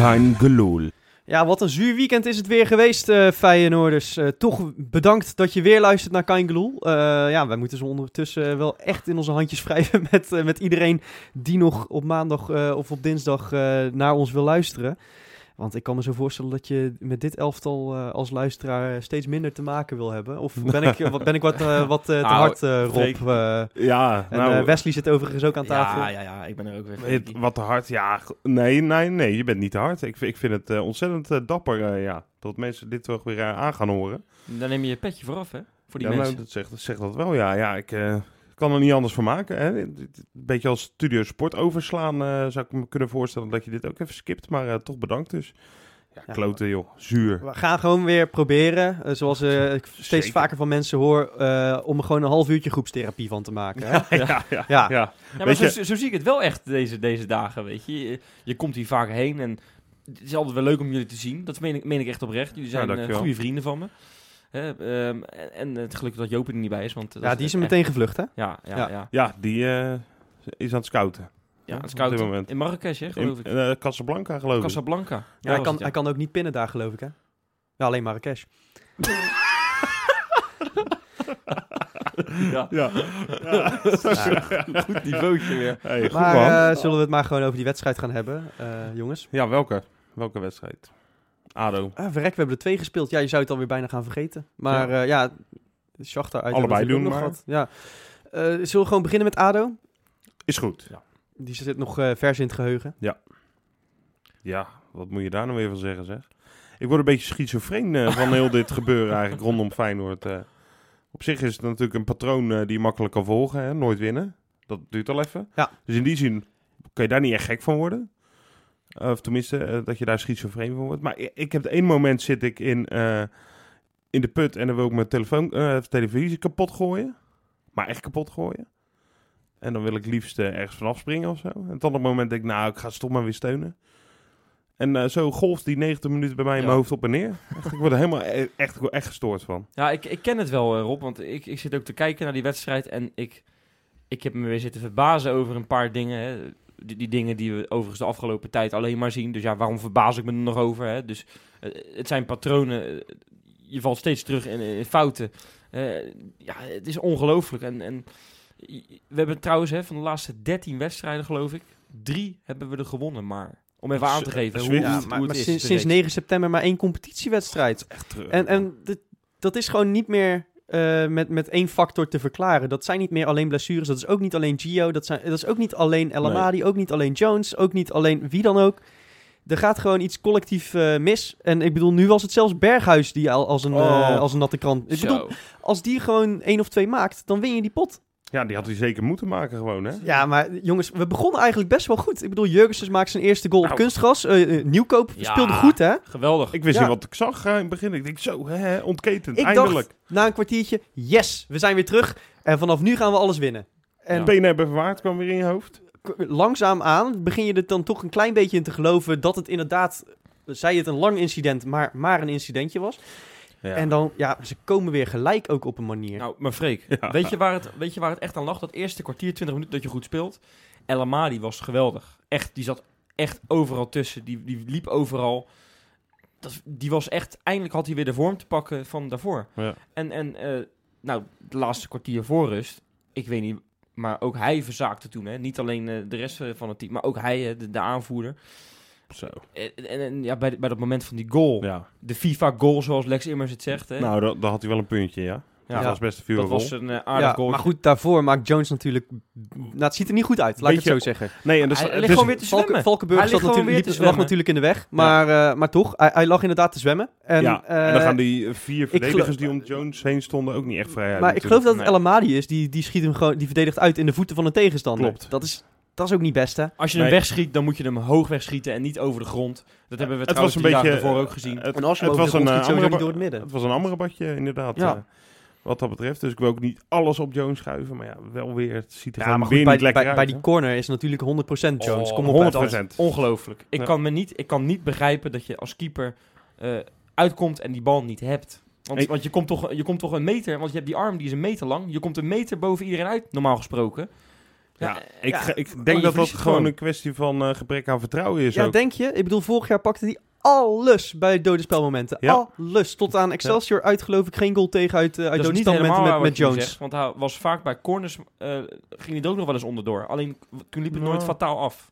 Kein gelul. Ja, wat een zuur weekend is het weer geweest, eh Feyenoorders. Eh, toch bedankt dat je weer luistert naar Kaingeloel. Eh ja, wij moeten ze ondertussen wel echt in onze handjes wrijven met, met iedereen die nog op maandag of op dinsdag naar ons wil luisteren. Want ik kan me zo voorstellen dat je met dit elftal eh, als luisteraar steeds minder te maken wil hebben. Of ben ik, wat, ben ik wat, eh, wat eh, te Nou, hard, eh, Rob? Eh, Ja, en nou, Wesley zit overigens ook aan tafel. Ja, ja, ja, ik ben er ook weer. het- wat te hard. Ja, nee, nee, nee, je bent niet te hard. Ik, vind- ik vind het eh, ontzettend dapper, eh, ja, dat mensen dit toch weer aan gaan horen. Dan neem je je petje vooraf, hè? Voor die ja, nou, mensen. dat zegt, dat zegt dat wel, ja. Ja, ik eh, kan er niet anders van maken. Hè. Een beetje als studio sport overslaan eh, zou ik me kunnen voorstellen dat je dit ook even skipt. Maar eh, toch bedankt dus. Ja, Ja, kloten joh, zuur. We gaan gewoon weer proberen, eh, zoals eh, ik steeds Zeker. vaker van mensen hoor, eh, om er gewoon een half uurtje groepstherapie van te maken. Hè? Ja, ja, ja. Ja. ja. Ja, maar zo, zo zie ik het wel echt deze, deze dagen, weet je. je. je komt hier vaak heen en het is altijd wel leuk om jullie te zien. Dat meen ik, meen ik echt oprecht. Jullie zijn goede vrienden van me. Hè, ehm, en, en het gelukkig dat Joop er niet bij is. Want dat Ja, die is er echt- meteen gevlucht, hè? Ja, ja, Ja. ja. ja. Ja, die eh, is aan het scouten. het is op koud dit moment. in Marrakesh, hè, geloof In ik. eh, Casablanca geloof ik. Casablanca. Ja, hij, kan, het, hij kan ook niet pinnen daar, geloof ik, hè? Ja, alleen Marrakesh. ja. Ja. Goed niveautje weer. Hey, goed Maar man. eh, zullen we het maar gewoon over die wedstrijd gaan hebben, eh, jongens? Ja, welke? Welke wedstrijd? ADO. Ah, verrek, we hebben er twee gespeeld. Ja, je zou het alweer bijna gaan vergeten. Maar ja, ja Shakhtar uit Allebei doen, nog gehad. Ja. Eh, zullen we gewoon beginnen met ADO? Is goed. Die zit nog eh, vers in het geheugen. Ja, wat moet je daar nou weer van zeggen, zeg? Ik word een beetje schizofreen eh, van heel dit gebeuren eigenlijk rondom Feyenoord. eh. op zich is het natuurlijk een patroon die je makkelijk kan volgen, hè? nooit winnen. Dat duurt al even. Ja. Dus in die zin kan je daar niet echt gek van worden. Of tenminste, eh, dat je daar schizofreen van wordt. Maar ik heb het één moment zit ik in, eh, in de put en dan wil ik mijn telefoon, eh, televisie kapot gooien. Maar echt kapot gooien. En dan wil ik liefst ergens vanaf springen of zo. En het andere moment denk ik, nou, ik ga stop maar weer steunen. En zo golft die 90 minuten bij mij in Ja. mijn hoofd op en neer. Echt, ik word er helemaal e- echt, ik word echt gestoord van. Ja, ik, ik ken het wel, Rob. Want ik, ik zit ook te kijken naar die wedstrijd. En ik, ik heb me weer zitten verbazen over een paar dingen. Hè. Die, die dingen die we overigens de afgelopen tijd alleen maar zien. Dus ja, waarom verbaas ik me er nog over? Hè? Dus eh, het zijn patronen. eh, je valt steeds terug in, in fouten. Eh, ja, het is ongelooflijk. En, en we hebben trouwens hè, van de laatste 13 wedstrijden, geloof ik, drie hebben we er gewonnen. Maar om even aan te geven hoe, Swift. hoe, Ja, hoe maar, het maar is. sinds, sinds reeks. 9 september maar één competitiewedstrijd. Echt terug. En, en dit- dat is gewoon niet meer eh, met, met één factor te verklaren. Dat zijn niet meer alleen blessures. Dat is ook niet alleen Gio. Dat, zijn, dat is ook niet alleen El Amadi. Ook niet alleen Jones. Ook niet alleen wie dan ook. Er gaat gewoon iets collectief eh, mis. En ik bedoel, nu was het zelfs Berghuis die al als een, Oh. eh, als een natte krant. Ik bedoel, als die gewoon één of twee maakt, dan win je die pot. Ja, die had hij zeker moeten maken gewoon, hè? Ja, maar jongens, we begonnen eigenlijk best wel goed. Ik bedoel, Jurgensen maakt zijn eerste goal op Nou. kunstgras. Eh, eh, Nieuwkoop Ja. speelde goed, hè? Geweldig. Ik wist Ja. niet wat ik zag eh, in het begin. Ik denk zo, hè, ontketend, Ik eindelijk. dacht na een kwartiertje, yes, we zijn weer terug. En vanaf nu gaan we alles winnen. En Ja. Benen hebben verwaard, kwam weer in je hoofd. langzaam aan begin je er dan toch een klein beetje in te geloven dat het inderdaad, zij het een lang incident, maar, maar een incidentje was. Ja. En dan, ja, ze komen weer gelijk ook op een manier. Nou, maar Freek, Ja. weet, je waar het, weet je waar het echt aan lag? Dat eerste kwartier, 20 minuten dat je goed speelt. El Amadi was geweldig. Echt, die zat echt overal tussen. Die, die liep overal. Dat, die was echt, eindelijk had hij weer de vorm te pakken van daarvoor. Ja. En, en eh, nou, de laatste kwartier voor rust, ik weet niet, maar ook hij verzaakte toen. Hè? Niet alleen eh, de rest van het team, maar ook hij, eh, de, de aanvoerder. Zo, En, en, en ja, bij, bij dat moment van die goal, ja. de FIFA-goal zoals Lex Immers het zegt. Hè? Nou, dat, dat had hij wel een puntje, ja. Ja. Dat was best een dat vuur was een eh, aardig ja, goal. maar goed, daarvoor maakt Jones natuurlijk... Nou, het ziet er niet goed uit, laat ik het zo zeggen. Nee, en dus, Hij het ligt is- gewoon weer te Valken, zwemmen. Valkenburg Hij zat natuurlijk, weer te liep- lag zwemmen. natuurlijk in de weg. Maar, eh, maar toch, hij, hij lag inderdaad te zwemmen. En, ja, en dan eh, gaan die vier verdedigers geloof- die om Jones heen stonden ook niet echt vrij uit. maar ik geloof dat het Nee. El Amadi is, die, die schiet hem gewoon, die verdedigt uit in de voeten van een tegenstander. Klopt. Dat is, dat is ook niet best, hè? Als je Nee. hem wegschiet, dan moet je hem hoog wegschieten en niet over de grond. Dat hebben we Het trouwens was een beetje ervoor eh, ook gezien. Het, En als je het hem was een schiet, eh, andere niet door het midden. Het was een amrebadje, inderdaad. Ja. eh, wat dat betreft. Dus ik wil ook niet alles op Jones schuiven. Maar ja, wel weer. Het ziet er Ja, gewoon maar weer goed, bij, niet lekker bij, uit. bij die corner is natuurlijk 100% Jones. Oh, Kom op, 100%. hè. procent. Ongelooflijk. Ik, Ja. kan me niet, ik kan niet begrijpen dat je als keeper eh, uitkomt en die bal niet hebt. Want, want je, komt toch, je komt toch een meter, want je hebt die arm die is een meter lang. Je komt een meter boven iedereen uit, normaal gesproken. Ja, eh, ik, ja, ik je denk dat dat gewoon gewoon. een kwestie van eh, gebrek aan vertrouwen is. Ja, ook. denk je? Ik bedoel, vorig jaar pakte hij alles bij dode spelmomenten. Ja. Alles. Tot aan Excelsior uit geloof ik geen goal tegen uit, eh, uit dat is dode niet spelmomenten helemaal met, met, Jones. Jones. want hij was vaak bij corners, eh, ging hij er ook nog wel eens onderdoor. Alleen toen liep het Nou. nooit fataal af.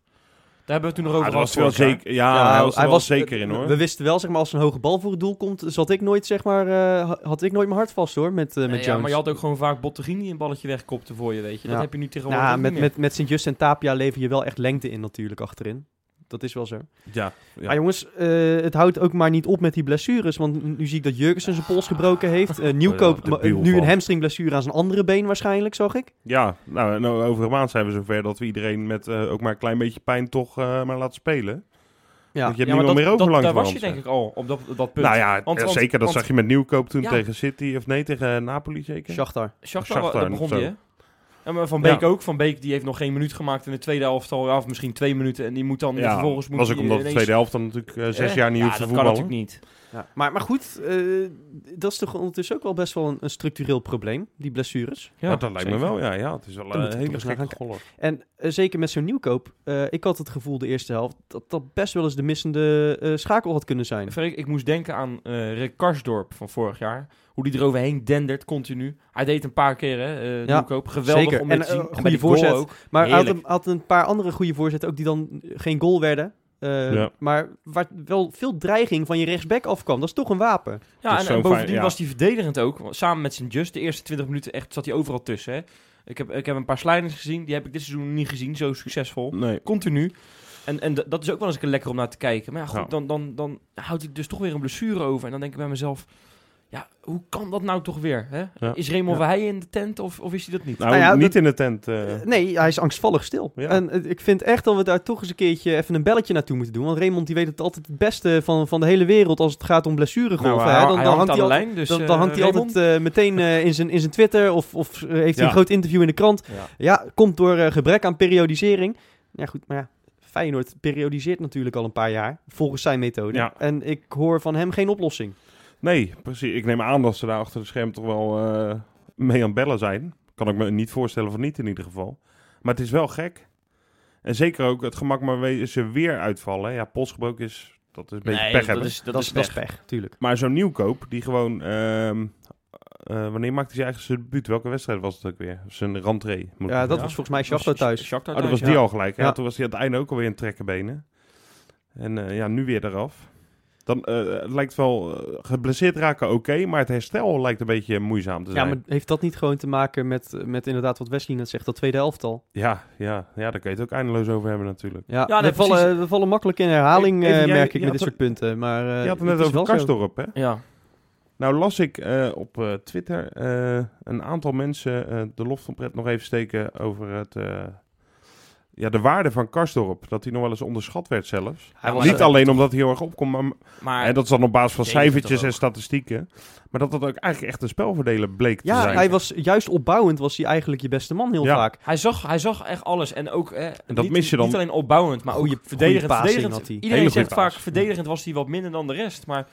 Daar hebben we het toen nog Ah, over dat gehad zeker. Ja, hij was er wel zeker in hoor. We wisten wel, zeg maar, als een hoge bal voor het doel komt, zat ik nooit, zeg maar, eh, ha- had ik nooit mijn hart vast hoor, met, eh, met Nee, Jones. ja, maar je had ook gewoon vaak Bottegien die een balletje wegkopte voor je, weet je. Dat Ja. heb je nu tegenwoordig Ja, ook met, niet meer. met, met Sint-Just en Tapia lever je wel echt lengte in natuurlijk achterin. Dat is wel zo. Ja, Maar jongens, eh, het houdt ook maar niet op met die blessures. Want nu zie ik dat Jurgensen zijn pols gebroken heeft. Eh Nieuwkoop, Oh ja, debiel nu een hamstringblessure aan zijn andere been waarschijnlijk, zag ik. ja nou, nou, over een maand zijn we zover dat we iedereen met eh, ook maar een klein beetje pijn toch eh, maar laten spelen. Ja, Want je hebt Ja, niemand dat, meer over dat, langs daar was je denk ik al op dat, op dat punt. Nou ja, Want- ja, want- zeker. Dat want- zag je met Nieuwkoop toen Ja. tegen City. Of nee, tegen Napoli zeker. Shakhtar. Shakhtar, Shakhtar, daar begon zo. die, hè? Ja, maar Van Beek Ja. ook. Van Beek die heeft nog geen minuut gemaakt in de tweede helft al. Ja, of misschien twee minuten. En die moet dan Ja, vervolgens... Moet was ook die omdat de tweede helft dan natuurlijk eh, zes Eh, jaar niet ja, hoeft te dat kan natuurlijk niet. Ja. Maar, maar goed, eh, dat is toch ondertussen ook wel best wel een, een structureel probleem, die blessures. Ja, dat lijkt me wel. Ja, ja, het is wel een ik hele gekke golf. En zeker met zo'n nieuwkoop, eh, ik had het gevoel de eerste helft dat dat best wel eens de missende eh, schakel had kunnen zijn. Freek, ik moest denken aan eh Rick Karsdorp van vorig jaar. Hoe die eroverheen dendert, continu. Hij deed een paar keer, hè, eh Ja, Nieuwkoop. Geweldig zeker. om En, te zien. goede voorzet. ook. Maar hij had, een, had een paar andere goede voorzetten ook die dan geen goal werden. Eh, Ja. Maar waar wel veel dreiging van je rechtsback afkwam. Dat is toch een wapen. Ja, Dus en, bovendien fijn- ja. was hij verdedigend ook. Samen met zijn Just. De eerste 20 minuten echt zat hij overal tussen. Hè. Ik, heb, ik heb een paar slidings gezien. Die heb ik dit seizoen niet gezien. Zo succesvol. Nee. Continu. En, en dat is ook wel eens een keer lekker om naar te kijken. Maar ja, goed, Ja. Dan, dan, dan houdt hij dus toch weer een blessure over. En dan denk ik bij mezelf... Ja, hoe kan dat nou toch weer? Hè? Ja. Is Raymond Ja. Verheijen in de tent of, of is hij dat niet? Nou, Nou ja, niet dat- in de tent. eh. Eh, nee, hij is angstvallig stil. Ja. En eh, ik vind echt dat we daar toch eens een keertje even een belletje naartoe moeten doen. Want Raymond die weet het altijd het beste van, van de hele wereld als het gaat om blessuregolven. Nou, hè. hij, dan, hij dan hangt hij lijn. Dus, dan, dan hangt hij altijd meteen in, zijn, in zijn Twitter of, of heeft hij Ja. een groot interview in de krant. Ja. Ja, komt door gebrek aan periodisering. Ja goed, maar ja, Feyenoord periodiseert natuurlijk al een paar jaar volgens zijn methode. Ja. En ik hoor van hem geen oplossing. Nee, precies. Ik neem aan dat ze daar achter de scherm toch wel eh, mee aan het bellen zijn. Kan ik me niet voorstellen van niet in ieder geval. Maar het is wel gek. En zeker ook het gemak maar ze weer uitvallen. Ja, polsgebroken is, dat is een beetje Nee, pech dat hebben. is, dat, Dat, is is, dat is pech. pech, tuurlijk. Maar zo'n nieuwkoop, die gewoon... ehm, eh, wanneer maakte hij eigenlijk zijn debuut? Welke wedstrijd was het ook weer? Zijn rentree. moet Ja, dat was volgens mij Shakhtar thuis. Shakhtar Oh, dat was die ja. al gelijk. Ja. Ja. Toen was hij aan het einde ook alweer in trekkenbenen. En eh, ja, nu weer eraf. Dan eh, het lijkt wel eh, geblesseerd raken oké, maar het herstel lijkt een beetje moeizaam te Ja, zijn. maar heeft dat niet gewoon te maken met, met inderdaad wat Wesley net zegt, dat tweede elftal? Ja, ja, ja, daar kun je het ook eindeloos over hebben natuurlijk. Ja, Ja, nee, we, vallen, we vallen makkelijk in herhaling, Even- eh, jij- merk ik met dit soort punten. Maar, eh, Je had het net is over. Karsdorp, hè? Ja. Nou las ik eh, op eh, Twitter eh, een aantal mensen eh, de lof van pret nog even steken over het, eh, ja, de waarde van Karsdorp. Dat hij nog wel eens onderschat werd zelfs. Hij was Niet alleen omdat hij heel erg opkomt, maar Maar en dat is dan op basis van cijfertjes en statistieken. Maar dat dat ook eigenlijk echt een spelverdeler bleek te Ja, zijn. hij was juist opbouwend, was hij eigenlijk je beste man heel Ja. vaak. hij zag, hij zag echt alles. En ook, eh, dat niet, mis je dan. niet alleen opbouwend, maar ook Goeie- verdedigend. verdedigend. had hij. Iedereen Hele zegt vaak, verdedigend was hij wat minder dan de rest. Maar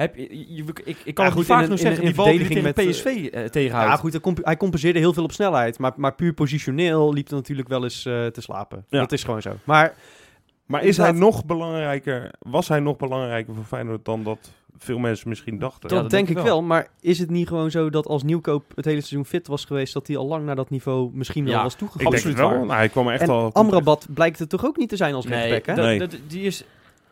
heb, je, ik, ik kan Ja, het goed, vaak in een- nog in zeggen, een- die bal die tegen met, PSV eh, tegenhoudt. Ja, goed, hij, comp- hij compenseerde heel veel op snelheid. Maar, maar puur positioneel liep hij natuurlijk wel eens eh, te slapen. Ja. Dat is gewoon zo. Maar Maar is hij nog belangrijker, was hij nog belangrijker voor Feyenoord dan dat veel mensen misschien dachten? dat, dat denk denk ik wel. Maar is het niet gewoon zo dat als Nieuwkoop het hele seizoen fit was geweest... dat hij al lang naar dat niveau misschien wel Ja, was ik toegegaan? denk het absoluut wel. Nou, hij kwam echt en al... Amrabat blijkt het toch ook niet te zijn als nee, rechtsback, hè? Nee. die is,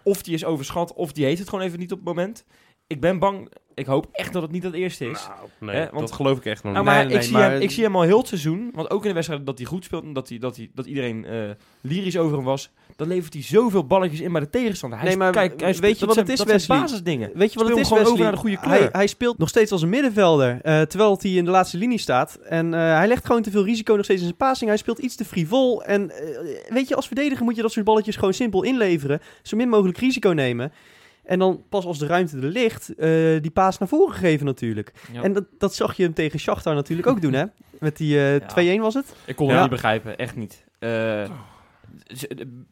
of die is overschat, of die heeft het gewoon even niet op het moment. Ik ben bang. Ik hoop echt dat het niet het eerste is. Nou, nee, Hè, want- dat geloof ik echt nog Nou, niet. maar, Nee, nee, ik, zie maar- Hem, ik zie hem al heel het seizoen. Want ook in de wedstrijd dat hij goed speelt en dat, hij, dat, hij, dat iedereen eh, lyrisch over hem was. Dan levert hij zoveel balletjes in bij de tegenstander. Hij Nee, maar kijk, hij weet je dat wat zijn- het is, dat Wesley? basisdingen. Weet je wat Speel het is, gewoon Wesley? over naar de goede kleur. Hij, hij speelt nog steeds als een middenvelder, eh, terwijl hij in de laatste linie staat. En eh, hij legt gewoon te veel risico nog steeds in zijn passing. Hij speelt iets te frivol. En weet je, als verdediger moet je dat soort balletjes gewoon simpel inleveren. Zo min mogelijk risico nemen. En dan pas als de ruimte er ligt, eh, die paas naar voren geven natuurlijk. Ja. En dat, dat zag je hem tegen Shakhtar natuurlijk ook doen, hè? Met die eh, 2-1 was het? Ik kon Ja. het niet begrijpen, echt niet. Eh,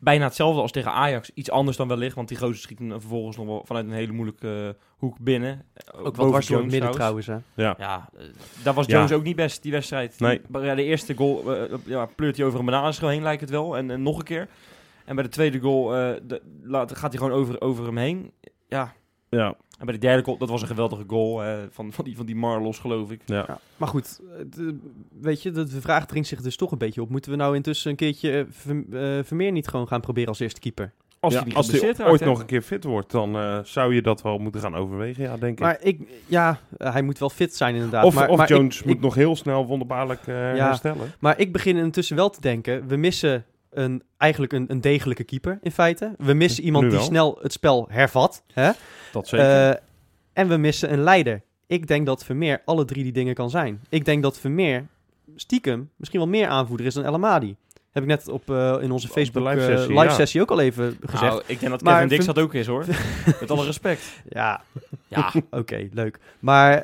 bijna hetzelfde als tegen Ajax. Iets anders dan wellicht, want die gozer schiet hem vervolgens nog wel vanuit een hele moeilijke hoek binnen. Ook wat was het Jones midden trouwens, hè? Ja. Ja, daar was Ja. Jones ook niet best, die wedstrijd. Nee. Die- ja, de eerste goal ja, pleurt hij over een bananenschil heen, lijkt het wel. En, en nog een keer. En bij de tweede goal eh, de- laat, gaat hij gewoon over, over hem heen. Ja. Ja, En bij de derde goal, dat was een geweldige goal eh, van, van, die, van die Marlos, geloof ik. ja. Ja, maar goed, eh, de- weet je, de, de vraag dringt zich dus toch een beetje op. Moeten we nou intussen een keertje Ver- Vermeer niet gewoon gaan proberen als eerste keeper? Als Ja, hij als raakt, ooit nog een keer fit wordt, dan eh, zou je dat wel moeten gaan overwegen, ja, denk ik. Maar ik, ja, hij moet wel fit zijn inderdaad. of maar, of maar Jones ik, moet ik- nog heel snel wonderbaarlijk eh, herstellen. Maar ik begin intussen wel te denken, we missen een, eigenlijk een, een degelijke keeper in feite. We missen iemand Nu die wel. snel het spel hervat. Hè? Dat zeker. Eh, en we missen een leider. Ik denk dat Vermeer alle drie die dingen kan zijn. Ik denk dat Vermeer stiekem misschien wel meer aanvoerder is dan El Amadi. Heb ik net op, eh, in onze Facebook live eh, sessie, live ja. sessie ook al even gezegd. Nou, ik denk dat Maar Kevin Dix dat ook is, hoor. Met alle respect. Ja, Ja, oké, leuk. Maar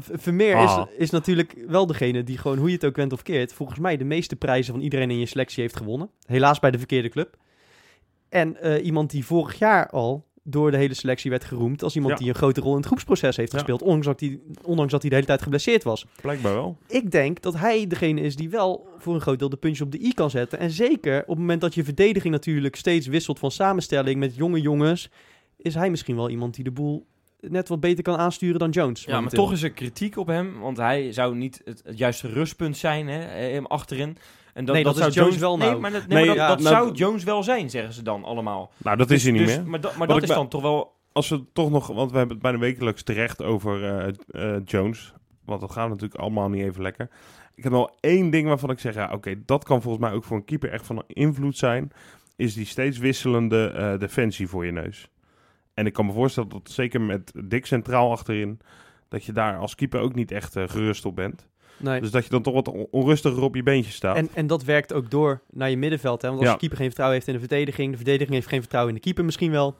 V- Vermeer Ah. is, is natuurlijk wel degene die gewoon, hoe je het ook went of keert, volgens mij de meeste prijzen van iedereen in je selectie heeft gewonnen. Helaas bij de verkeerde club. En iemand die vorig jaar al door de hele selectie werd geroemd als iemand Ja. die een grote rol in het groepsproces heeft Ja. gespeeld, ondanks dat, hij, ondanks dat hij de hele tijd geblesseerd was. Blijkbaar wel. Ik denk dat hij degene is die wel voor een groot deel de puntjes op de i kan zetten. En zeker op het moment dat je verdediging natuurlijk steeds wisselt van samenstelling met jonge jongens, is hij misschien wel iemand die de boel net wat beter kan aansturen dan Jones. ja maar toch is er kritiek op hem. Want hij zou niet het, het juiste rustpunt zijn, hè, hem achterin. En Nee, dat is zou Jones wel Nee, nou. maar dat, nee, Nee, maar dat, ja, dat nou- zou Jones wel zijn, zeggen ze dan allemaal. Nou, dat is hij niet Dus- meer. Maar, dat- maar dat is bij- dan toch wel... Als we toch nog, want we hebben het bijna wekelijks terecht over eh, eh, Jones. Want dat gaat natuurlijk allemaal niet even lekker. Ik heb nog één ding waarvan ik zeg, ja, oké, dat kan volgens mij ook voor een keeper echt van invloed zijn. Is die steeds wisselende eh, defensie voor je neus. En ik kan me voorstellen dat zeker met Dick centraal achterin, dat je daar als keeper ook niet echt gerust op bent. Nee. Dus dat je dan toch wat on- onrustiger op je beentjes staat. En, en dat werkt ook door naar je middenveld. Hè? Want als Ja. de keeper geen vertrouwen heeft in de verdediging, de verdediging heeft geen vertrouwen in de keeper misschien wel.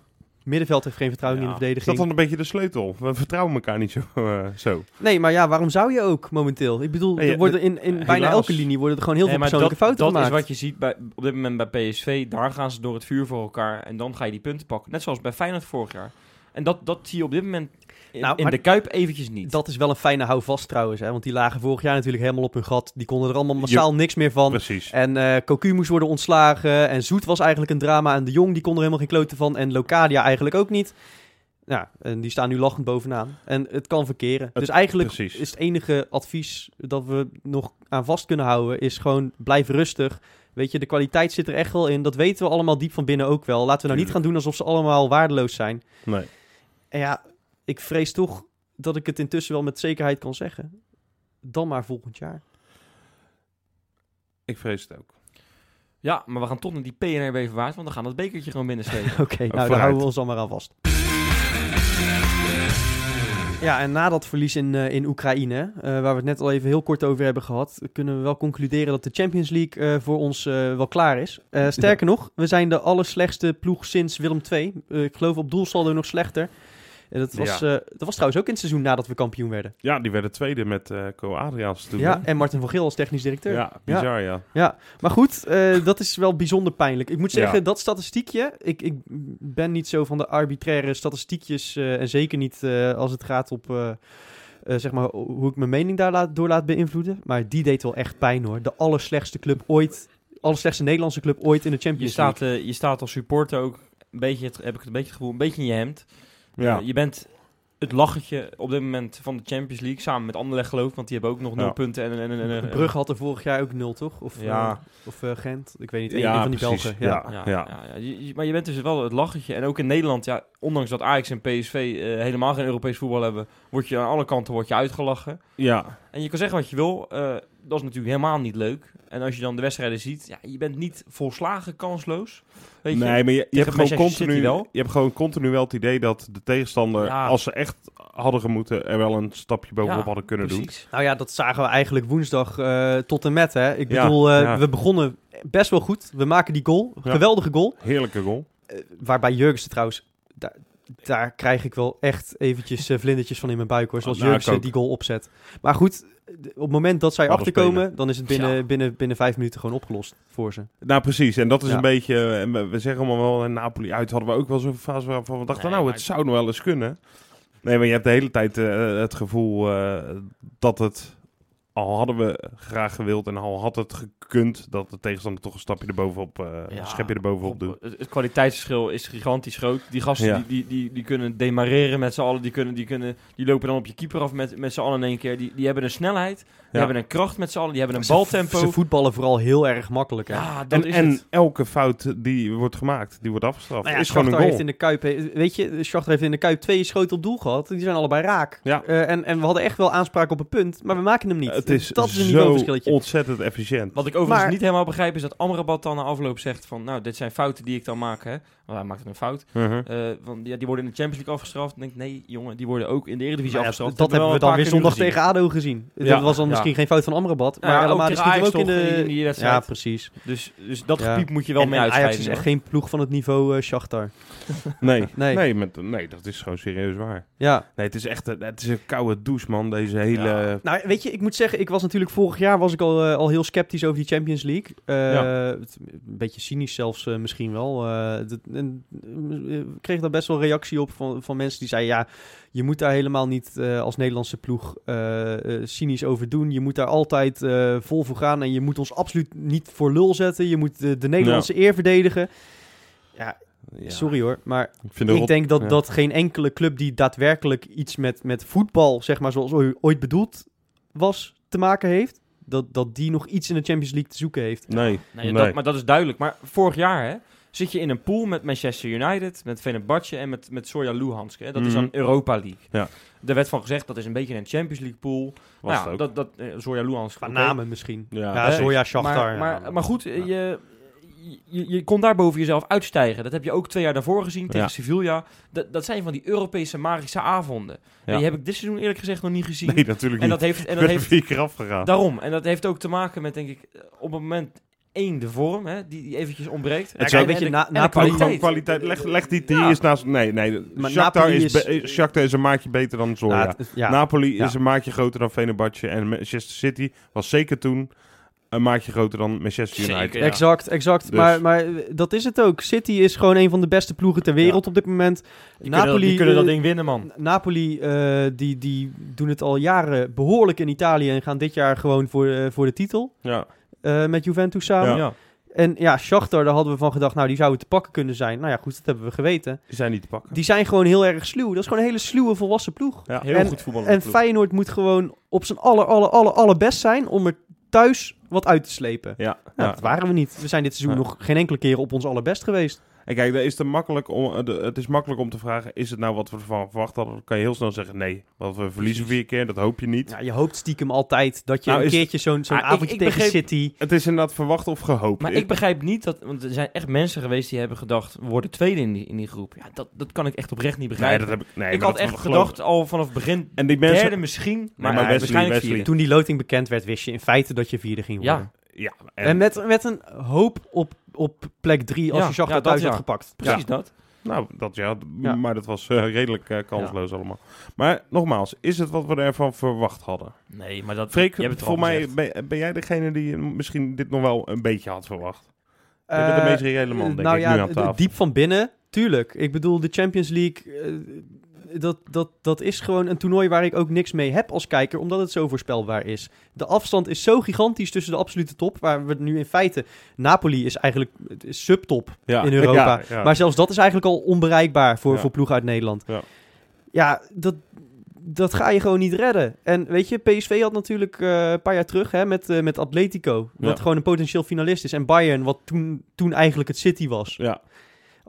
Middenveld heeft geen vertrouwen in de is dat verdediging. dan een beetje de sleutel? We vertrouwen elkaar niet zo. eh, zo. Nee, maar ja, waarom zou je ook momenteel? Ik bedoel, er worden in, in helaas. bijna elke linie worden er gewoon heel Nee, veel maar persoonlijke dat, fouten dat gemaakt. is wat je ziet bij, op dit moment bij PSV. Daar gaan ze door het vuur voor elkaar. En dan ga je die punten pakken. Net zoals bij Feyenoord vorig jaar. En dat, dat zie je op dit moment in, Nou, in de Kuip eventjes niet. Dat is wel een fijne houvast trouwens, hè? want die lagen vorig jaar natuurlijk helemaal op hun gat. Die konden er allemaal massaal niks meer van. Precies. En eh Cocu moest worden ontslagen. En Zoet was eigenlijk een drama. En De Jong die kon er helemaal geen kloten van. En Locadia eigenlijk ook niet. Ja, en die staan nu lachend bovenaan. En het kan verkeren. Het- dus eigenlijk precies. is het enige advies dat we nog aan vast kunnen houden... is gewoon blijf rustig. Weet je, de kwaliteit zit er echt wel in. Dat weten we allemaal diep van binnen ook wel. Laten we nou niet gaan doen alsof ze allemaal waardeloos zijn. Nee. En ja, ik vrees toch dat ik het intussen wel met zekerheid kan zeggen. Dan maar volgend jaar. Ik vrees het ook. Ja, maar we gaan toch naar die PNRB verwaard. Want dan gaan we het bekertje gewoon binnenslepen. Oké, nou daar houden we ons dan maar aan vast. Ja, en na dat verlies in, eh, in Oekraïne, eh, waar we het net al even heel kort over hebben gehad, kunnen we wel concluderen dat de Champions League eh, voor ons wel klaar is. Eh, sterker nog, we zijn de allerslechtste ploeg sinds Willem II. Ik geloof op doelsaldo nog slechter. En dat, was, eh, dat was trouwens ook in het seizoen nadat we kampioen werden. Ja, die werden tweede met eh Co Adriaans toen. Ja, hè? en Martin van Geel als technisch directeur. ja, bizar ja. Ja, maar goed, eh, dat is wel bijzonder pijnlijk. Ik moet zeggen, Ja. dat statistiekje, ik, ik ben niet zo van de arbitraire statistiekjes eh, en zeker niet eh, als het gaat op, eh, eh, zeg maar, hoe ik mijn mening daar laat, door laat beïnvloeden. Maar die deed wel echt pijn hoor. De allerslechtste club ooit, allerslechtste Nederlandse club ooit in de Je Champions staat, League. eh, je staat als supporter ook een beetje, het, heb ik het een beetje het gevoel, een beetje in je hemd. Ja. Eh, je bent het lachertje op dit moment van de Champions League. Samen met Anderlecht geloof ik, want die hebben ook nog nul Ja. punten. En, en, en, en, en- Brugge had er vorig jaar ook nul, toch? Of, Ja. eh, of eh, Gent? Ik weet niet. Een, Ja, een van die precies. Belgen. Ja. Ja. Ja, ja. ja, Je- je- maar je bent dus wel het lachertje. En ook in Nederland, ja, ondanks dat Ajax en PSV eh, helemaal geen Europees voetbal hebben, word je aan alle kanten word je uitgelachen. Ja, En je kan zeggen wat je wil, eh, dat is natuurlijk helemaal niet leuk. En als je dan de wedstrijden ziet, ja, je bent niet volslagen kansloos. Weet je? nee, maar je, je Tegen hebt gewoon continu, wel. je hebt gewoon continu wel het idee dat de tegenstander, Ja. als ze echt hadden gemoeten, er wel een stapje bovenop Ja, hadden kunnen doen. Precies. Nou ja, dat zagen we eigenlijk woensdag eh, tot en met. Hè. Ik bedoel, eh, ja. we begonnen best wel goed. We maken die goal. Ja. Geweldige goal. Heerlijke goal. Eh, waarbij Jurgensen trouwens... Daar, daar krijg ik wel echt eventjes eh, vlindertjes van in mijn buik hoor. Zoals Nou, ik Jurgensen ook. die goal opzet. Maar goed, op het moment dat zij Hadden achterkomen... spelen. dan is het binnen, Ja. binnen, binnen vijf minuten gewoon opgelost voor ze. Nou, precies. En dat is Ja. een beetje... en We, we zeggen allemaal wel, in Napoli uit hadden we ook wel zo'n fase waarvan we dachten... Nee, nou, maar- het zou nog wel eens kunnen. Nee, maar je hebt de hele tijd eh, het gevoel eh, dat het... Al hadden we graag gewild en al had het gekund... dat de tegenstander toch een stapje erbovenop... eh Ja, een schepje erbovenop doet. Het, het kwaliteitsverschil is gigantisch groot. Die gasten Ja. die, die, die, die kunnen demareren met z'n allen. Die, kunnen, die, kunnen, die lopen dan op je keeper af met, met z'n allen in één keer. Die, die hebben een snelheid. Die Ja. hebben een kracht met z'n allen. Die hebben een Ze- baltempo. Ze voetballen vooral heel erg makkelijk. Hè? ja, dat En, is en het. elke fout die wordt gemaakt, die wordt afgestraft. Nou ja, is gewoon een goal. heeft in de Kuip, he- weet je, Shakhtar heeft in de Kuip twee schoten op doel gehad. Die zijn allebei raak. Ja. Eh, en, en we hadden echt wel aanspraak op een punt, maar we maken hem niet. Het is, dat is een zo ontzettend efficiënt. Wat ik overigens Maar- niet helemaal begrijp is dat Amrabat dan na afloop zegt van... Nou, dit zijn fouten die ik dan maak, hè. Want hij maakt een fout. Mhm. Eh, want ja, die worden in de Champions League afgestraft. En ik denk, nee jongen, die worden ook in de Eredivisie Nou ja, afgestraft. dat hebben we dan weer zondag gezien. tegen ADO gezien. Ja. Dat was dan Ja. Misschien geen fout van Amrabat, maar Ja, helemaal ook er ook in de... in ja, precies. Dus, dus dat Ja. gepiep moet je wel en mee en. Ajax is echt geen ploeg van het niveau Shakhtar. Nee, Nee. nee. met, nee, dat is gewoon serieus waar. Ja. Nee, het is echt een, het is een koude douche, man. Deze hele... Ja. Nou, weet je, ik moet zeggen, ik was natuurlijk vorig jaar was ik al, eh, al heel sceptisch over die Champions League. Eh, Een beetje cynisch zelfs misschien wel. Eh, dat- en, ik kreeg daar best wel reactie op van, van mensen die zeiden... ja, je moet daar helemaal niet eh, als Nederlandse ploeg eh, eh, cynisch over doen. Je moet daar altijd eh, vol voor gaan en je moet ons absoluut niet voor lul zetten. Je moet de, de Nederlandse eer verdedigen. Ja, Ja, sorry hoor, maar Ik, denk dat, ja. dat geen enkele club die daadwerkelijk iets met, met voetbal, zeg maar zoals ooit- ooit bedoeld was, te maken heeft, dat, dat die nog iets in de Champions League te zoeken heeft. Nee, Nee, nee. Dat, maar dat is duidelijk. Maar vorig jaar hè, zit je in een pool met Manchester United, met Fenerbahce en met, met Sorja Luhansk. Hè. Dat is Mhm. dan Europa League. Ja. Er werd van gezegd, dat is een beetje een Champions League pool. Was nou, ja, dat, dat, eh, Zorya Luhansk. Qua namen misschien. Ja, Ja, nee. Zoya Shakhtar. Maar, maar, goed, Ja. je, je, je kon daar boven jezelf uitstijgen. Dat heb je ook twee jaar daarvoor gezien tegen Ja. Sevilla. Dat, dat zijn van die Europese magische avonden. Ja. En die heb ik dit seizoen eerlijk gezegd nog niet gezien. Nee, natuurlijk en niet. dat heeft, en dat er heeft vier keer afgegaan. daarom. En dat heeft ook te maken met, denk ik, op het moment één, de vorm, hè, die, die eventjes ontbreekt. Ja, En kijk, de- weet je, en de- na- gewoon kwaliteit. kwaliteit. Leg, leg die die Ja. eens naast... Nee, nee. Maar Shakhtar Napoli is, is- Shakhtar is een maatje beter dan Zorya. Nou, het- ja. Napoli Ja. is een maatje groter dan Fenerbahce. En Manchester City was zeker toen een maatje groter dan Manchester Zeker, United. ja. Exact, exact. Dus- Maar, maar eh, dat is het ook. City is gewoon een van de beste ploegen ter wereld op dit moment. Die kunnen dat- Napoli, die kunnen dat eh, ding winnen, man. Napoli, eh, die, die doen het al jaren behoorlijk in Italië en gaan dit jaar gewoon voor, voor de titel. Ja. Eh, met Juventus samen. Ja. Ja. En ja, Shakhtar, daar hadden we van gedacht, nou, die zouden te pakken kunnen zijn. Nou ja, goed, dat hebben we geweten. Die zijn niet te pakken. Die zijn gewoon heel erg sluw. Dat is gewoon een hele sluwe volwassen ploeg. Ja. Heel En- goed voetballen. En Feyenoord moet gewoon op zijn aller, aller, aller, allerbest zijn om er thuis wat uit te slepen. Ja. Nou, ja. dat waren we niet. We zijn dit seizoen Ja. nog geen enkele keer op ons allerbest geweest. En kijk, is het, makkelijk om, eh, de- het is makkelijk om te vragen, is het nou wat we ervan verwacht hadden? Dan kan je heel snel zeggen, nee. Want we verliezen vier keer, dat hoop je niet. Ja, je hoopt stiekem altijd dat je Nou, een keertje zo'n zo'n Ah, avondje ik tegen begreep- City... Het is inderdaad verwacht of gehoopt. Maar ik begrijp niet dat, want er zijn echt mensen geweest die hebben gedacht, we worden tweede in die, in die groep. Ja, dat, dat kan ik echt oprecht niet Nee, begrijpen. dat heb ik... Nee, ik had dat echt gedacht al vanaf het begin, En die mensen... derde misschien, maar, maar ja, Wesley, waarschijnlijk Wesley. vierde. Toen die loting bekend werd, wist je in feite dat je vierde ging Ja. worden. Ja, En, en, met, met een hoop op, op plek drie als Ja, je Shakhtar thuis ja. had gepakt. Precies dat. Nou, dat ja, maar dat was eh, redelijk eh, kansloos allemaal. Maar nogmaals, is het wat we ervan verwacht hadden? Nee, maar dat... Freek, het voor mij ben, ben jij degene die misschien dit nog wel een beetje had verwacht? Je bent de Eh, meest reële man, denk nou ik, ja, nu aan tafel. diep van binnen, tuurlijk. Ik bedoel, de Champions League, eh, dat, dat, dat is gewoon een toernooi waar ik ook niks mee heb als kijker, omdat het zo voorspelbaar is. De afstand is zo gigantisch tussen de absolute top, waar we nu in feite... Napoli is eigenlijk is subtop Ja, in Europa. ja. Maar zelfs dat is eigenlijk al onbereikbaar voor, voor ploegen uit Nederland. Ja. Ja, dat, dat ga je gewoon niet redden. En weet je, PSV had natuurlijk eh, een paar jaar terug hè, met, eh, met Atletico. Wat gewoon een potentieel finalist is. En Bayern, wat toen, toen eigenlijk het City was. Ja,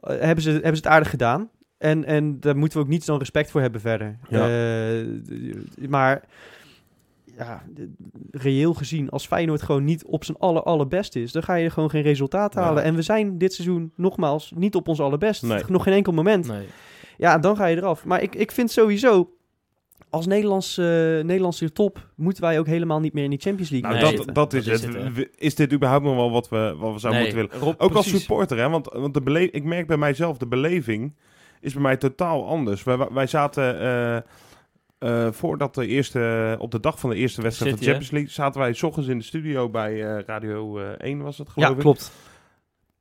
Eh, hebben, ze, hebben ze het aardig gedaan. En, en daar moeten we ook niet zo'n respect voor hebben verder. Ja. Eh, maar ja, reëel gezien, als Feyenoord gewoon niet op zijn aller, allerbest is, dan ga je gewoon geen resultaat Ja. halen. En we zijn dit seizoen nogmaals niet op ons allerbest. Nee. Nog geen enkel moment. Nee. Ja, dan ga je eraf. Maar ik, ik vind sowieso, als Nederlands, eh, Nederlandse top, moeten wij ook helemaal niet meer in die Champions League nou, Nee, dat, dat is dat is het. is dit überhaupt nog wel wat we, wat we zouden Nee, moeten willen? Rob, Ook als supporter, hè? Want, want de ik merk bij mijzelf, de beleving is bij mij totaal anders. Wij, wij zaten, eh, eh, voordat de eerste, op de dag van de eerste wedstrijd City, van de Champions League, zaten wij s ochtends in de studio bij eh, Radio eh 1 was het geloof ja, ik. klopt.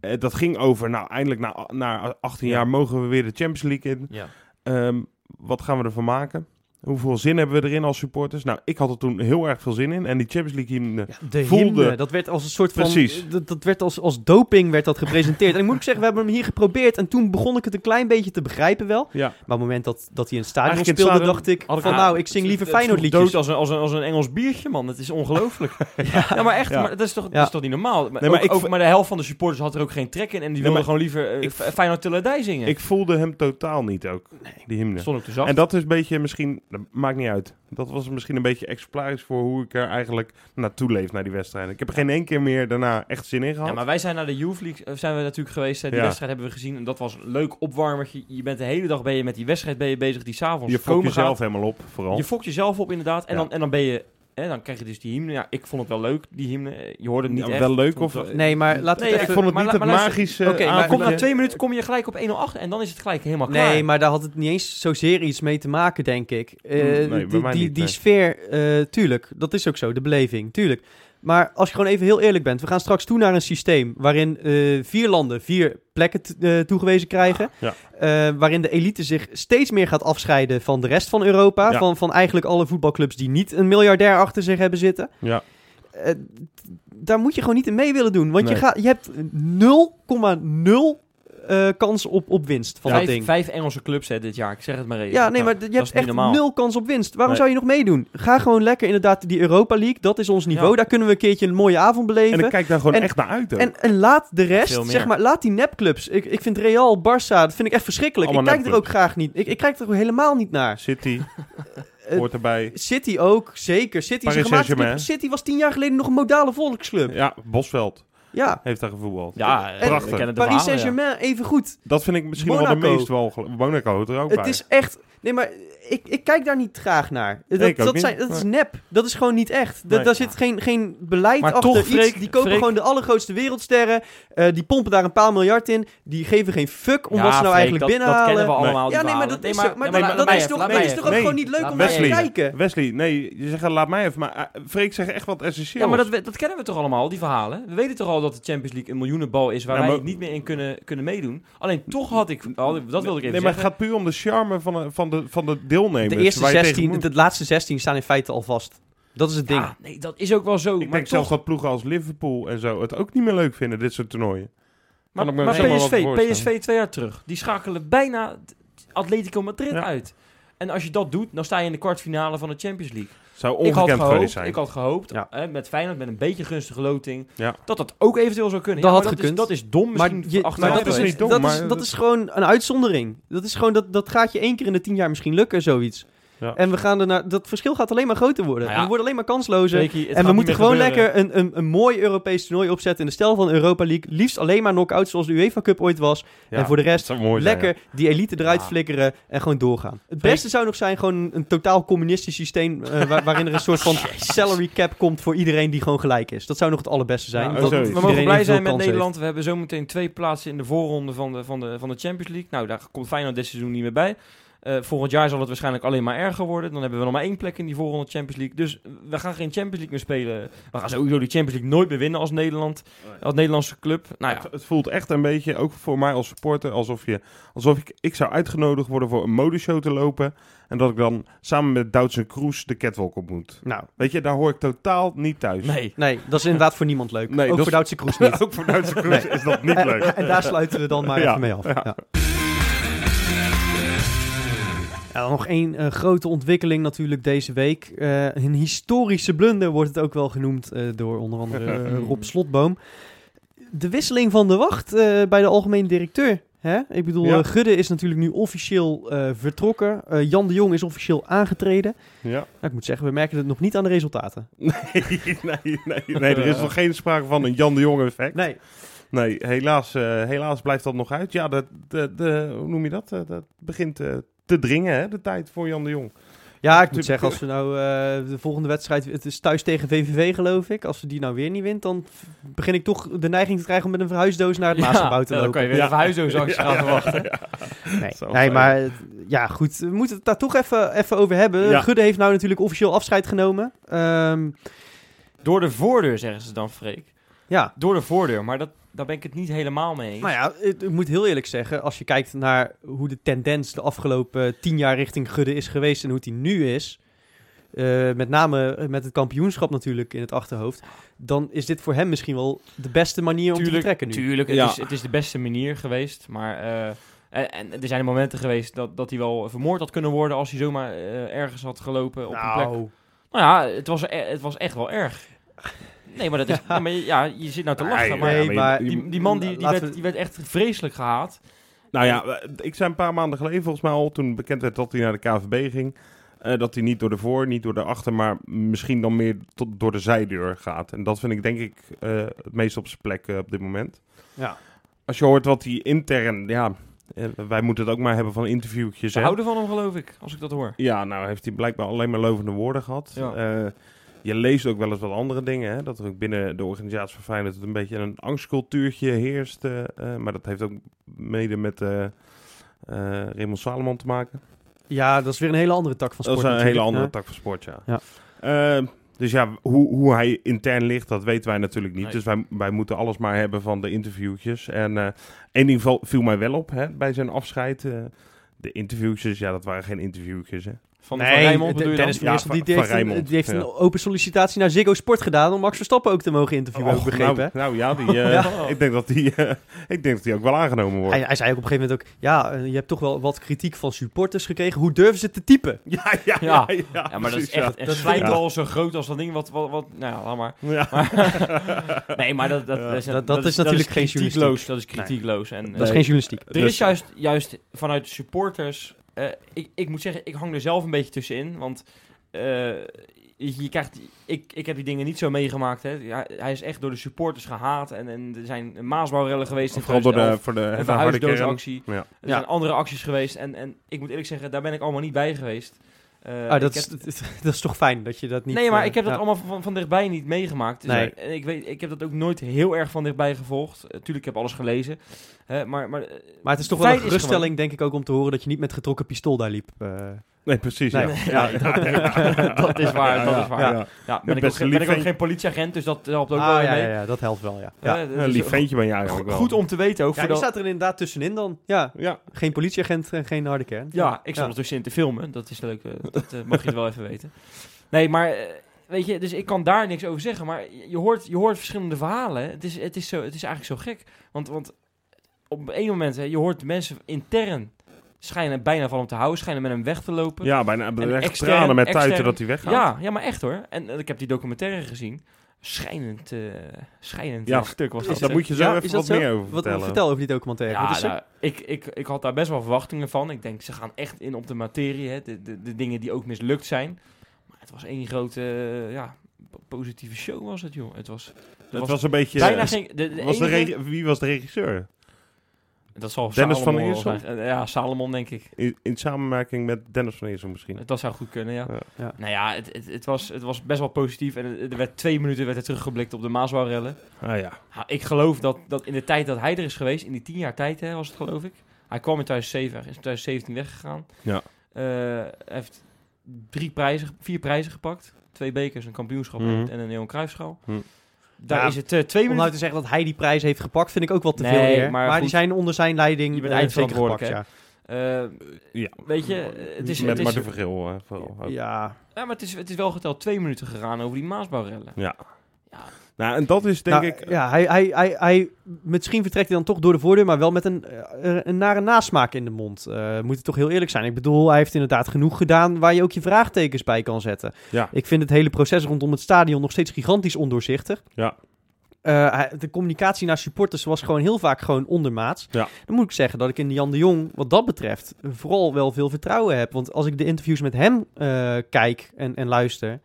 Eh, dat ging over, nou eindelijk na, na 18 Ja. jaar mogen we weer de Champions League in. Ja. Ehm, wat gaan we ervan maken? Hoeveel zin hebben we erin als supporters? Nou, ik had er toen heel erg veel zin in. En die Champions League hymne, Ja, de voelde- hymne, dat werd als een soort van... Precies. Dat, dat werd als, als doping werd dat gepresenteerd. en ik moet ook zeggen, we hebben hem hier geprobeerd. En toen begon ik het een klein beetje te begrijpen wel. ja, Maar op het moment dat, dat hij in het stadion Eigenlijk in het speelde, stadion dacht ik Had ik- van Ja, nou, ik zing liever Feyenoord liedjes. dood als een, als, een, als een Engels biertje, man. Het is ongelooflijk. ja. maar echt, Ja. maar dat, is toch, Ja. dat is toch niet normaal? Maar, Nee, maar ook, ik ook- v- maar de helft van de supporters had er ook geen trek in. En die wilden gewoon liever eh, ik- F- Feyenoord zingen. ik voelde hem totaal niet ook, die hymne. stond ook te zacht. En dat is een beetje misschien, dat maakt niet uit. Dat was misschien een beetje exemplarisch voor hoe ik er eigenlijk naartoe leef naar die wedstrijden. Ik heb er geen één keer meer daarna echt zin in gehad. Ja, maar wij zijn naar de Youth League eh, zijn we natuurlijk geweest. hè. Die Ja. wedstrijd hebben we gezien. En dat was een leuk opwarmertje. Je bent de hele dag ben je met die wedstrijd ben je bezig die s'avonds je fokt komen jezelf gaat. helemaal op, vooral. Je fokt jezelf op inderdaad. En, Ja. dan, en dan ben je... Hè, dan krijg je dus die hymne. Ja, ik vond het wel leuk, die hymne. Je hoorde het niet Ja, echt. wel leuk of- Nee, maar laten we Nee, het ik even... vond het maar niet la- het maar magische Oké, maar Maar kom na twee minuten kom je gelijk op 1-0 en dan is het gelijk helemaal klaar. Nee, maar daar had het niet eens zozeer iets mee te maken, denk ik. Eh, Mm, nee, bij die mij die, niet, die nee. sfeer, eh, tuurlijk, dat is ook zo, de beleving, tuurlijk. Maar als je gewoon even heel eerlijk bent, we gaan straks toe naar een systeem waarin eh, vier landen vier plekken eh, toegewezen krijgen. Ja. Eh, waarin de elite zich steeds meer gaat afscheiden van de rest van Europa. Ja. Van, van eigenlijk alle voetbalclubs die niet een miljardair achter zich hebben zitten. Ja. Daar moet je gewoon niet in mee willen doen. Want je, gaat, je hebt 0,0 eh, kans op, op winst van dat vijf, ding. vijf Engelse clubs hè, dit jaar. Ik zeg het maar even. Ja, nee, maar je hebt echt normaal. nul kans op winst. Waarom Nee. zou je nog meedoen? Ga gewoon lekker inderdaad die Europa League. Dat is ons niveau. Ja. Daar kunnen we een keertje een mooie avond En beleven. ik kijk daar gewoon En- echt naar uit. En, en laat de rest, zeg maar, laat die nepclubs. Ik, ik vind Real, Barça, dat vind ik echt verschrikkelijk. Allemaal ik kijk er ook graag niet. Ik, ik kijk er ook helemaal niet naar. City Eh, hoort erbij. City ook, zeker. City, is. City was tien jaar geleden nog een modale volksclub. Ja, Bosveld Ja. heeft daar gevoetbald. Ja, En- Prachtig. Paris. Saint-Germain, even goed. Dat vind ik misschien wel de meest wel. Monaco er ook Het bij. is echt... Nee, maar ik, ik kijk daar niet graag naar. Dat, ik ook dat, niet. zijn, dat is nep. Dat is gewoon niet echt. Da- Nee. Daar zit geen, geen beleid Maar achter. toch, iets. Die kopen Freek- gewoon de allergrootste wereldsterren. eh, die pompen daar een paar miljard in. Die geven geen fuck om Ja, wat ze nou Freek, eigenlijk dat, binnenhalen. Dat kennen we allemaal. ja, nee, maar dat is, Nee, maar, nee, dat- maar dat is toch, laat is toch ook gewoon niet leuk om naar te kijken? Wesley, nee, je zegt laat mij even. Maar uh, Freek zegt echt wat essentieels. Ja, maar dat, dat kennen we toch allemaal, die verhalen. We weten toch al dat de Champions League een miljoenenbal is waar Ja, wij niet meer in kunnen, kunnen meedoen. Alleen toch had ik, dat wilde ik even Nee, maar het zeggen. gaat puur om de charme van, de- de, deelnemers. Eerste waar je tegen 16, moet. de, laatste 16 staan in feite al vast. Dat is het ding. Ja, nee, dat is ook wel zo. Ik maar denk toch, zelfs dat ploegen als Liverpool en zo het ook niet meer leuk vinden, dit soort toernooien. maar, maar PSV. PSV twee jaar terug, die schakelen bijna Atletico Madrid Ja. uit. En als je dat doet, dan sta je in de kwartfinale van de Champions League. Zou Ik had ongekend geweest gehoopt, zijn. ik had gehoopt Ja. hè, met Feyenoord, met een beetje gunstige loting, Ja. dat dat ook eventueel zou kunnen. Dat Ja, had maar gekund. Dat is, dat is dom Maar, misschien je- maar dat, is, dat, dom, is, maar dat dat- is gewoon een uitzondering. Dat, is gewoon, dat, dat gaat je één keer in de tien jaar misschien lukken, zoiets. Ja. En we gaan er naar, dat verschil gaat alleen maar groter worden. Nou ja. En we worden alleen maar kanslozer. En we moeten gewoon gebeuren. lekker een, een, een mooi Europees toernooi opzetten in de stijl van de Europa League. Liefst alleen maar knock-out zoals de UEFA Cup ooit was. Ja, en voor de rest zijn, lekker die elite eruit Ja. flikkeren en gewoon doorgaan. Het beste zou nog zijn gewoon een, een totaal communistisch systeem eh, waar- waarin er een soort van salary cap komt voor iedereen die gewoon gelijk is. Dat zou nog het allerbeste zijn. Dat. We mogen blij zijn met Nederland. We hebben zometeen twee plaatsen in de voorronde van de, van de, van de Champions League. Nou, daar komt Feyenoord dit seizoen niet meer bij. Eh, volgend jaar zal het waarschijnlijk alleen maar erger worden. Dan hebben we nog maar één plek in die voorronde Champions League. Dus we gaan geen Champions League meer spelen. We gaan sowieso die Champions League nooit meer winnen als Nederland. Als Nederlandse club. Nou ja, Het, het voelt echt een beetje, ook voor mij als supporter, alsof, je, alsof ik, ik zou uitgenodigd worden voor een modeshow te lopen. En dat ik dan samen met Doutzen Kroes de catwalk op moet. Nou, Weet je, daar hoor ik totaal niet thuis. nee. nee, dat is inderdaad voor niemand leuk. Nee, Ook voor is- Duitse Kroes niet. ook voor Duitse Kroes is dat niet leuk. En daar sluiten we dan maar Ja, even mee af. ja. Ja. Nog één eh, grote ontwikkeling natuurlijk deze week. Eh, een historische blunder wordt het ook wel genoemd eh, door onder andere Rob Slotboom. De wisseling van de wacht bij de algemeen directeur. Hè? Ik bedoel, Ja. Gudde is natuurlijk nu officieel vertrokken. Jan de Jong is officieel aangetreden. Ja. Nou, ik moet zeggen, we merken het nog niet aan de resultaten. Nee, nee, nee, nee, er is nog geen sprake van een Jan de Jong effect. Nee. Nee, helaas, helaas blijft dat nog uit. Ja, de, de, de, hoe noem je dat? Dat begint te dringen, hè, de tijd voor Jan de Jong. Ja, ik moet zeggen, als we nou eh, de volgende wedstrijd, het is thuis tegen VVV geloof ik. Als we die nou weer niet wint, dan begin ik toch de neiging te krijgen om met een verhuisdoos naar het Maasgebouw te dan lopen. kan je weer Ja. een verhuisdoos actie gaan verwachten. Nee, nee maar ja, goed. We moeten het daar toch even, even over hebben. Ja. Gudde heeft nou natuurlijk officieel afscheid genomen. Ehm, Door de voordeur, zeggen ze dan, Freek. ja, Door de voordeur, maar dat, daar ben ik het niet helemaal mee eens. nou ja, ik moet heel eerlijk zeggen, als je kijkt naar hoe de tendens de afgelopen tien jaar richting Gudde is geweest en hoe die nu is, eh, met name met het kampioenschap natuurlijk in het achterhoofd, dan is dit voor hem misschien wel de beste manier om te vertrekken nu. Tuurlijk, het, Ja. is, het is de beste manier geweest. Maar eh, en, en er zijn momenten geweest dat, dat hij wel vermoord had kunnen worden als hij zomaar eh, ergens had gelopen op een plek. Nou, Nou ja, het was, e- het was echt wel erg. Nee, maar dat is. Ja. maar je- ja, je zit nou te lachen. Nee, maar nee, maar- je- die, die man die, die, werd, we- die werd echt vreselijk gehaat. Nou ja, ik zei een paar maanden geleden volgens mij al, toen bekend werd dat hij naar de KVB ging, eh, dat hij niet door de voor, niet door de achter, maar misschien dan meer tot, door de zijdeur gaat. En dat vind ik denk ik eh, het meest op zijn plek eh, op dit moment. ja. Als je hoort wat hij intern, ja, wij moeten het ook maar hebben van interviewtjes. Hè. houden van hem, geloof ik, als ik dat hoor. Ja, nou heeft hij blijkbaar alleen maar lovende woorden gehad. Ja. Je leest ook wel eens wat andere dingen. Hè? Dat er ook binnen de organisatie van Feyenoord een beetje een angstcultuurtje heerst. eh, eh, maar dat heeft ook mede met eh eh, Raymond Salomon te maken. ja, dat is weer een hele andere tak van Dat sport is een hele andere tak van sport, ja. Ja. Dus ja, hoe, hoe hij intern ligt, dat weten wij natuurlijk niet. Nee. Dus wij, wij moeten alles maar hebben van de interviewtjes. En eh één ding viel mij wel op hè, bij zijn afscheid. eh, de interviewtjes, ja, dat waren geen interviewtjes. Hè. Van, Nee, bedoel je dan? Van Ja, van- die, die van heeft, een, Rijnmond, die heeft ja. een open sollicitatie naar Ziggo Sport gedaan om Max Verstappen ook te mogen interviewen, heb ik Och, begrepen. nou, nou ja, die, eh, Ja. ik denk dat die, eh, ik denk dat die ook wel aangenomen wordt. Hij, hij zei ook op een gegeven moment ook, ja, eh, je hebt toch wel wat kritiek van supporters gekregen. Hoe durven ze te typen? Ja, ja, Ja. ja, Ja, maar dat is echt Dat slijmbal zo groot als dat ding wat... wat, wat nou ja, laat maar. Ja. Nee, maar dat, dat, is, Dat- dat is natuurlijk geen kritiekloos. Dat is kritiekloos. En, Dat is geen journalistiek. Er Dus- is juist, juist vanuit de supporters. Eh, ik, ik moet zeggen, ik hang er zelf een beetje tussenin. Want eh, je, je krijgt. Ik, ik heb die dingen niet zo meegemaakt. Hè. Ja, hij is echt door de supporters gehaat. En, en er zijn maasbouwrellen geweest. Vooral door de, 2011, voor de, de. Ja. Er Ja. zijn andere acties geweest. En, en ik moet eerlijk zeggen, daar ben ik allemaal niet bij geweest. Eh, Ah, dat, is, heb- dat is toch fijn dat je dat niet... nee, maar ik heb dat ja. allemaal van, van dichtbij niet meegemaakt. Dus Nee. ik, weet, ik heb dat ook nooit heel erg van dichtbij gevolgd. Tuurlijk, ik heb alles gelezen. Hè, maar, maar, eh, Maar het is toch wel een geruststelling, denk ik, ook om te horen dat je niet met getrokken pistool daar liep. eh. Nee, precies. Nee. Ja. Ja, dat, dat is waar, dat is waar. Ja, Ja, ja. ben, ik ook, ben ik ook geen politieagent, dus dat helpt ook ah, wel ja, mee. ja, ja, dat helpt wel, ja. ja. Eh, Een dus lief ventje ben jij eigenlijk wel. Goed om te weten ook. Ja, die staat er inderdaad tussenin dan. Ja, Ja, geen politieagent en geen harde kern. ja, ik sta Ja. ondertussen in te filmen. Dat is leuk. eh, dat eh, mag je wel even weten. Nee, maar eh, weet je, dus ik kan daar niks over zeggen. Maar je- je hoort, je hoort verschillende verhalen. Het is, het is, zo, het is eigenlijk zo gek. Want, want op een moment, hè, je hoort mensen intern schijnen bijna van hem te houden, schijnen met hem weg te lopen. ja bijna echt extern- tranen met tuiten extern- dat hij weggaat. Ja, ja, maar echt hoor. En eh, ik heb die documentaire gezien. Schijnend, eh schijnend Ja, eh, stuk was dat. Daar moet je zo Ja, even wat zo? meer over Wat, vertellen. vertel over die documentaire. Ja, nou, ik, ik, ik had daar best wel verwachtingen van. Ik denk, ze gaan echt in op de materie. Hè. De, de, de dingen die ook mislukt zijn. Maar het was één grote ja, po- positieve show was het, joh. Het was, Het was was een beetje... bijna geen... De, de was de enige- wie was de regisseur? Dat zal Dennis van Salomon Eersel? zijn. Eh, ja, Salomon, denk ik. In, in samenwerking met Dennis van Eersel misschien. Dat zou goed kunnen, ja. Ja. Ja. Nou ja, het, het, het, was, het was best wel positief. En er werd twee minuten werd er teruggeblikt op de Maasbouwrellen. Ah ja. Ik geloof dat, dat in de tijd dat hij er is geweest, in die tien jaar tijd hè, was het geloof ik. Hij kwam in 2007, hij is in 2017 weggegaan. Ja. Eh, heeft drie prijzen, vier prijzen gepakt. Twee bekers, een kampioenschap en- Mhm. en een Johan Cruijffschaal. Mhm. Daar Ja, is het eh, twee Om nou minuten... te zeggen dat hij die prijs heeft gepakt, vind ik ook wel te Nee, veel eer. maar Maar, goed. die zijn onder zijn leiding Je bent eh, eindverantwoordelijk, gepakt, eh, Ja. weet je, het is, met het is, Marten Vergeel vooral. ja. ja. ja, maar het is, het is wel geteld twee minuten gegaan over die Maasbouwrellen. Ja. Ja, Nou, en dat is denk Nou, ik... Ja, hij, hij, hij, hij, misschien vertrekt hij dan toch door de voordeur, maar wel met een, eh, een nare nasmaak in de mond. Eh moet het toch heel eerlijk zijn. Ik bedoel, hij heeft inderdaad genoeg gedaan waar je ook je vraagtekens bij kan zetten. Ja. Ik vind het hele proces rondom het stadion nog steeds gigantisch ondoorzichtig. Ja. Eh, de communicatie naar supporters was gewoon heel vaak gewoon ondermaats. Ja. Dan moet ik zeggen dat ik in Jan de Jong, wat dat betreft, vooral wel veel vertrouwen heb. Want als ik de interviews met hem kijk en, en luister...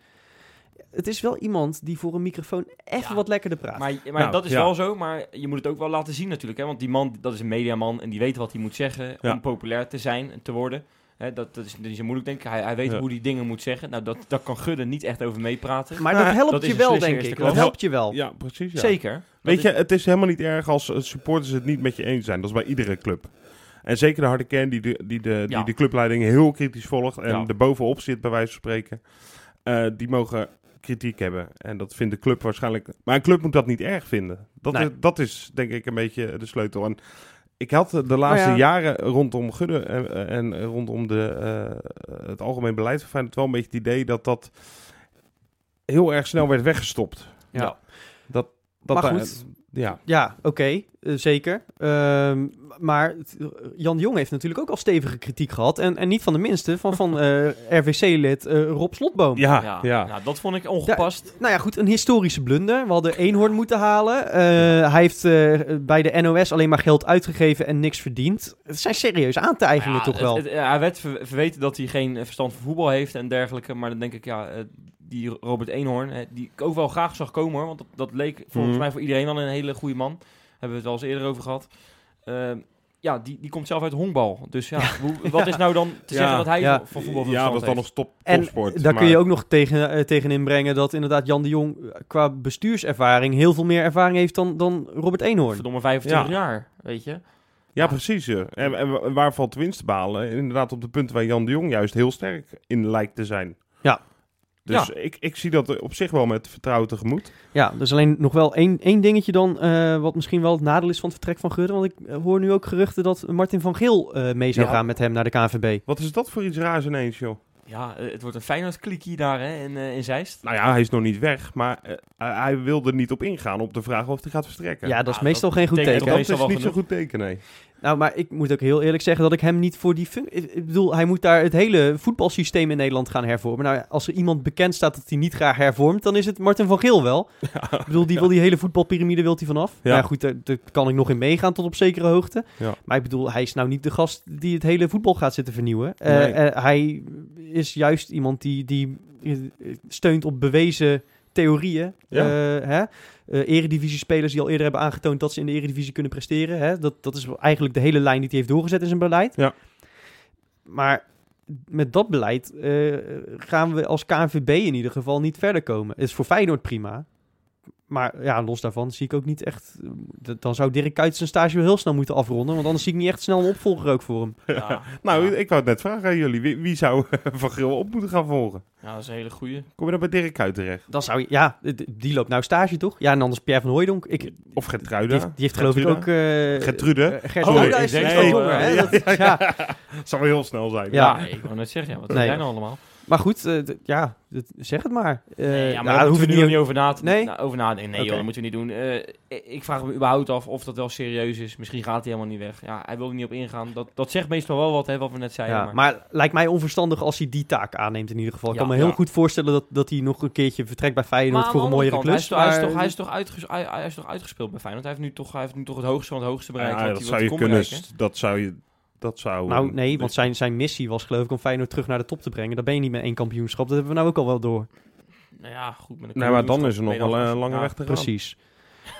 Het is wel iemand die voor een microfoon even Ja. wat lekkerder praat. Maar, maar Nou, dat is ja. wel zo, maar je moet het ook wel laten zien natuurlijk. Hè? Want die man, dat is een mediaman en die weet wat hij moet zeggen Ja. om populair te zijn en te worden. Hè, dat, dat is niet zo moeilijk, denk ik. Hij, hij weet Ja. hoe die dingen moet zeggen. Nou, dat, dat kan Gudde niet echt over meepraten. Maar Nou, dat helpt dat is je wel, denk ik. Dat helpt je wel. Ja, precies. Ja. Zeker. Dat Weet is- je, het is helemaal niet erg als eh, supporters het niet met je eens zijn. Dat is bij iedere club. En zeker de harde kern die de, die de, die Ja. de clubleiding heel kritisch volgt en Ja. er bovenop zit, bij wijze van spreken. eh, die mogen kritiek hebben. En dat vindt de club waarschijnlijk... Maar een club moet dat niet erg vinden. Dat, Nee. is, dat is denk ik een beetje de sleutel. En ik had de laatste ja. jaren rondom Gudde en, en rondom de, eh, het algemeen beleid van Feyenoord wel een beetje het idee dat dat heel erg snel werd weggestopt. Ja. Dat, dat Maar goed. Ja. Ja, oké, eh, zeker. Ehm, maar het- Jan de Jong heeft natuurlijk ook al stevige kritiek gehad. En, en niet van de minste, van, van eh, RVC-lid eh, Rob Slotboom. Ja, ja, ja. Nou, dat vond ik ongepast. Nou ja, goed, een historische blunder. We hadden Eenhoorn moeten halen. Eh, hij heeft eh, bij de NOS alleen maar geld uitgegeven en niks verdiend. Het zijn serieuze aantijgingen Ja, toch wel. het- hij werd ver- verweten dat hij geen eh, verstand van voetbal heeft en dergelijke. Maar dan denk ik, ja, eh, die Robert Eenhoorn, die ik ook wel graag zag komen hoor. Want dat, dat leek volgens Mhm. mij voor iedereen wel een hele goede man. Hebben we het al eens eerder over gehad. Ehm, ja, die, die komt zelf uit honkbal. Dus ja, hoe, wat is nou dan te Ja, zeggen dat hij ja. van- van voetbal Ja, dat is dan nog top, En topsport. daar maar- kun je ook nog tegen, eh, tegenin brengen dat inderdaad Jan de Jong eh, qua bestuurservaring heel veel meer ervaring heeft dan, dan Robert Eenhoorn. Verdomme 25 Ja. jaar, weet je. Ja, precies. Ja. En, en wa- waar valt winst te behalen? Inderdaad op de punten waar Jan de Jong juist heel sterk in lijkt te zijn. Ja. Dus Ik, ik zie dat op zich wel met vertrouwen tegemoet. Ja, er is alleen nog wel één, één dingetje dan, eh, wat misschien wel het nadeel is van het vertrek van Gudde. Want ik eh, hoor nu ook geruchten dat Martin van Geel eh, mee zou Ja. gaan met hem naar de KNVB. Wat is dat voor iets raars ineens, joh? Ja, het wordt een Feyenoord-klikkie daar hè, in, in Zeist. Nou ja, hij is nog niet weg, maar hij- wilde niet op ingaan op de vraag of hij gaat verstrekken. Ja, dat is Ja, meestal geen goed teken. dat meestal is wel niet genoeg. goed teken, nee. Nou, maar ik moet ook heel eerlijk zeggen dat ik hem niet voor die functie... Ik bedoel, hij moet daar het hele voetbalsysteem in Nederland gaan hervormen. Nou, als er iemand bekend staat dat hij niet graag hervormt, dan is het Martin van Geel wel. Ik bedoel, die wil die hele voetbalpyramide wil hij vanaf. Ja. Ja goed, daar, daar kan ik nog in meegaan tot op zekere hoogte. Ja. Maar ik bedoel, hij is nou niet de gast die het hele voetbal gaat zitten vernieuwen. Eh, eh, hij is juist iemand die, die eh, steunt op bewezen theorieën. Ja. Eh, hè? Eh, eredivisie-spelers die al eerder hebben aangetoond dat ze in de eredivisie kunnen presteren. Hè? Dat, dat is eigenlijk de hele lijn die hij heeft doorgezet in zijn beleid. Ja. Maar met dat beleid eh, gaan we als KNVB in ieder geval niet verder komen. Het is voor Feyenoord prima. Maar ja, los daarvan zie ik ook niet echt... eh, Dan zou Dirk Kuyt zijn stage wel heel snel moeten afronden. Want anders zie ik niet echt snel een opvolger ook voor hem. Ja, Nou, ja. ik wou het net vragen aan jullie. Wie, wie zou Van Geel op moeten gaan volgen? Ja, dat is een hele goeie. Kom je dan bij Dirk uit terecht? Dan zou je... Ja, die loopt nou stage toch? Ja, en anders Pierre van Hooijdonk. Ik, die Of Gertruida? heeft, die heeft geloof ik ook... eh Gertrude? eh, Gert Oh, oh, nee, dat is nee, iets nee, wat jonger, hè? ja, Dat- ja. Zou wel heel snel zijn. Ja. Ja, ik wou net zeggen, ja, wat Nee. zijn er allemaal? Maar goed, eh, ja, zeg het maar. Eh, Nee, ja, nou, maar daar hoeven we nu niet- niet over na te, Nee? over nadenken. Nee, joh, dat moeten we niet doen. Eh, ik- vraag me überhaupt af of dat wel serieus is. Misschien gaat hij helemaal niet weg. Ja, hij wil er niet op ingaan. Dat, dat zegt meestal wel wat, hè, wat we net zeiden. Ja, maar, maar lijkt mij onverstandig als hij die taak aanneemt in ieder geval. Ik Ja, kan me heel ja. goed voorstellen dat, dat hij nog een keertje vertrekt bij Feyenoord voor een mooiere klus. Hij is, toch, hij, is maar- toch, hij, is toch uitges- hij, hij is toch uitgespeeld bij Feyenoord? Hij heeft nu toch, hij heeft nu toch het hoogste van het hoogste bereikt. Dat hij, zou wat je kunnen. Dat zou je. Dat zou. Nou, eh, nee, want zijn, zijn missie was geloof ik om Feyenoord terug naar de top te brengen. Dan ben je niet met één kampioenschap. Dat hebben we nou ook al wel door. Nou ja, goed. Met een Nee, maar dan is er nog wel een lange ja, weg te gaan. Precies.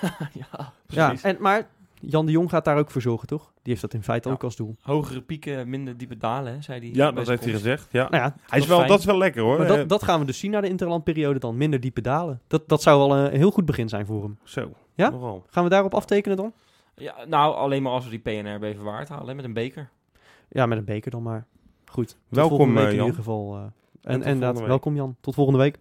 ja, Ja, precies. en, maar Jan de Jong gaat daar ook voor zorgen, toch? Die heeft dat in feite Ja. ook als doel. Hogere pieken, minder diepe dalen, hè, zei hij. Ja, dat heeft hij gezegd. Ja. Nou ja, Hij is wel, fijn. dat is wel lekker hoor. maar Eh, dat, dat gaan we dus zien na de interlandperiode dan. Minder diepe dalen. Dat, dat zou wel een heel goed begin zijn voor hem. Zo. Ja? Nogal. Gaan we daarop aftekenen dan? Ja, nou, alleen maar als we die PNR Beverwaard halen, hè, met een beker. Ja, met een beker dan maar. Goed. Welkom, week eh, in Jan. ieder geval. eh. en en inderdaad, welkom Jan. Tot volgende week.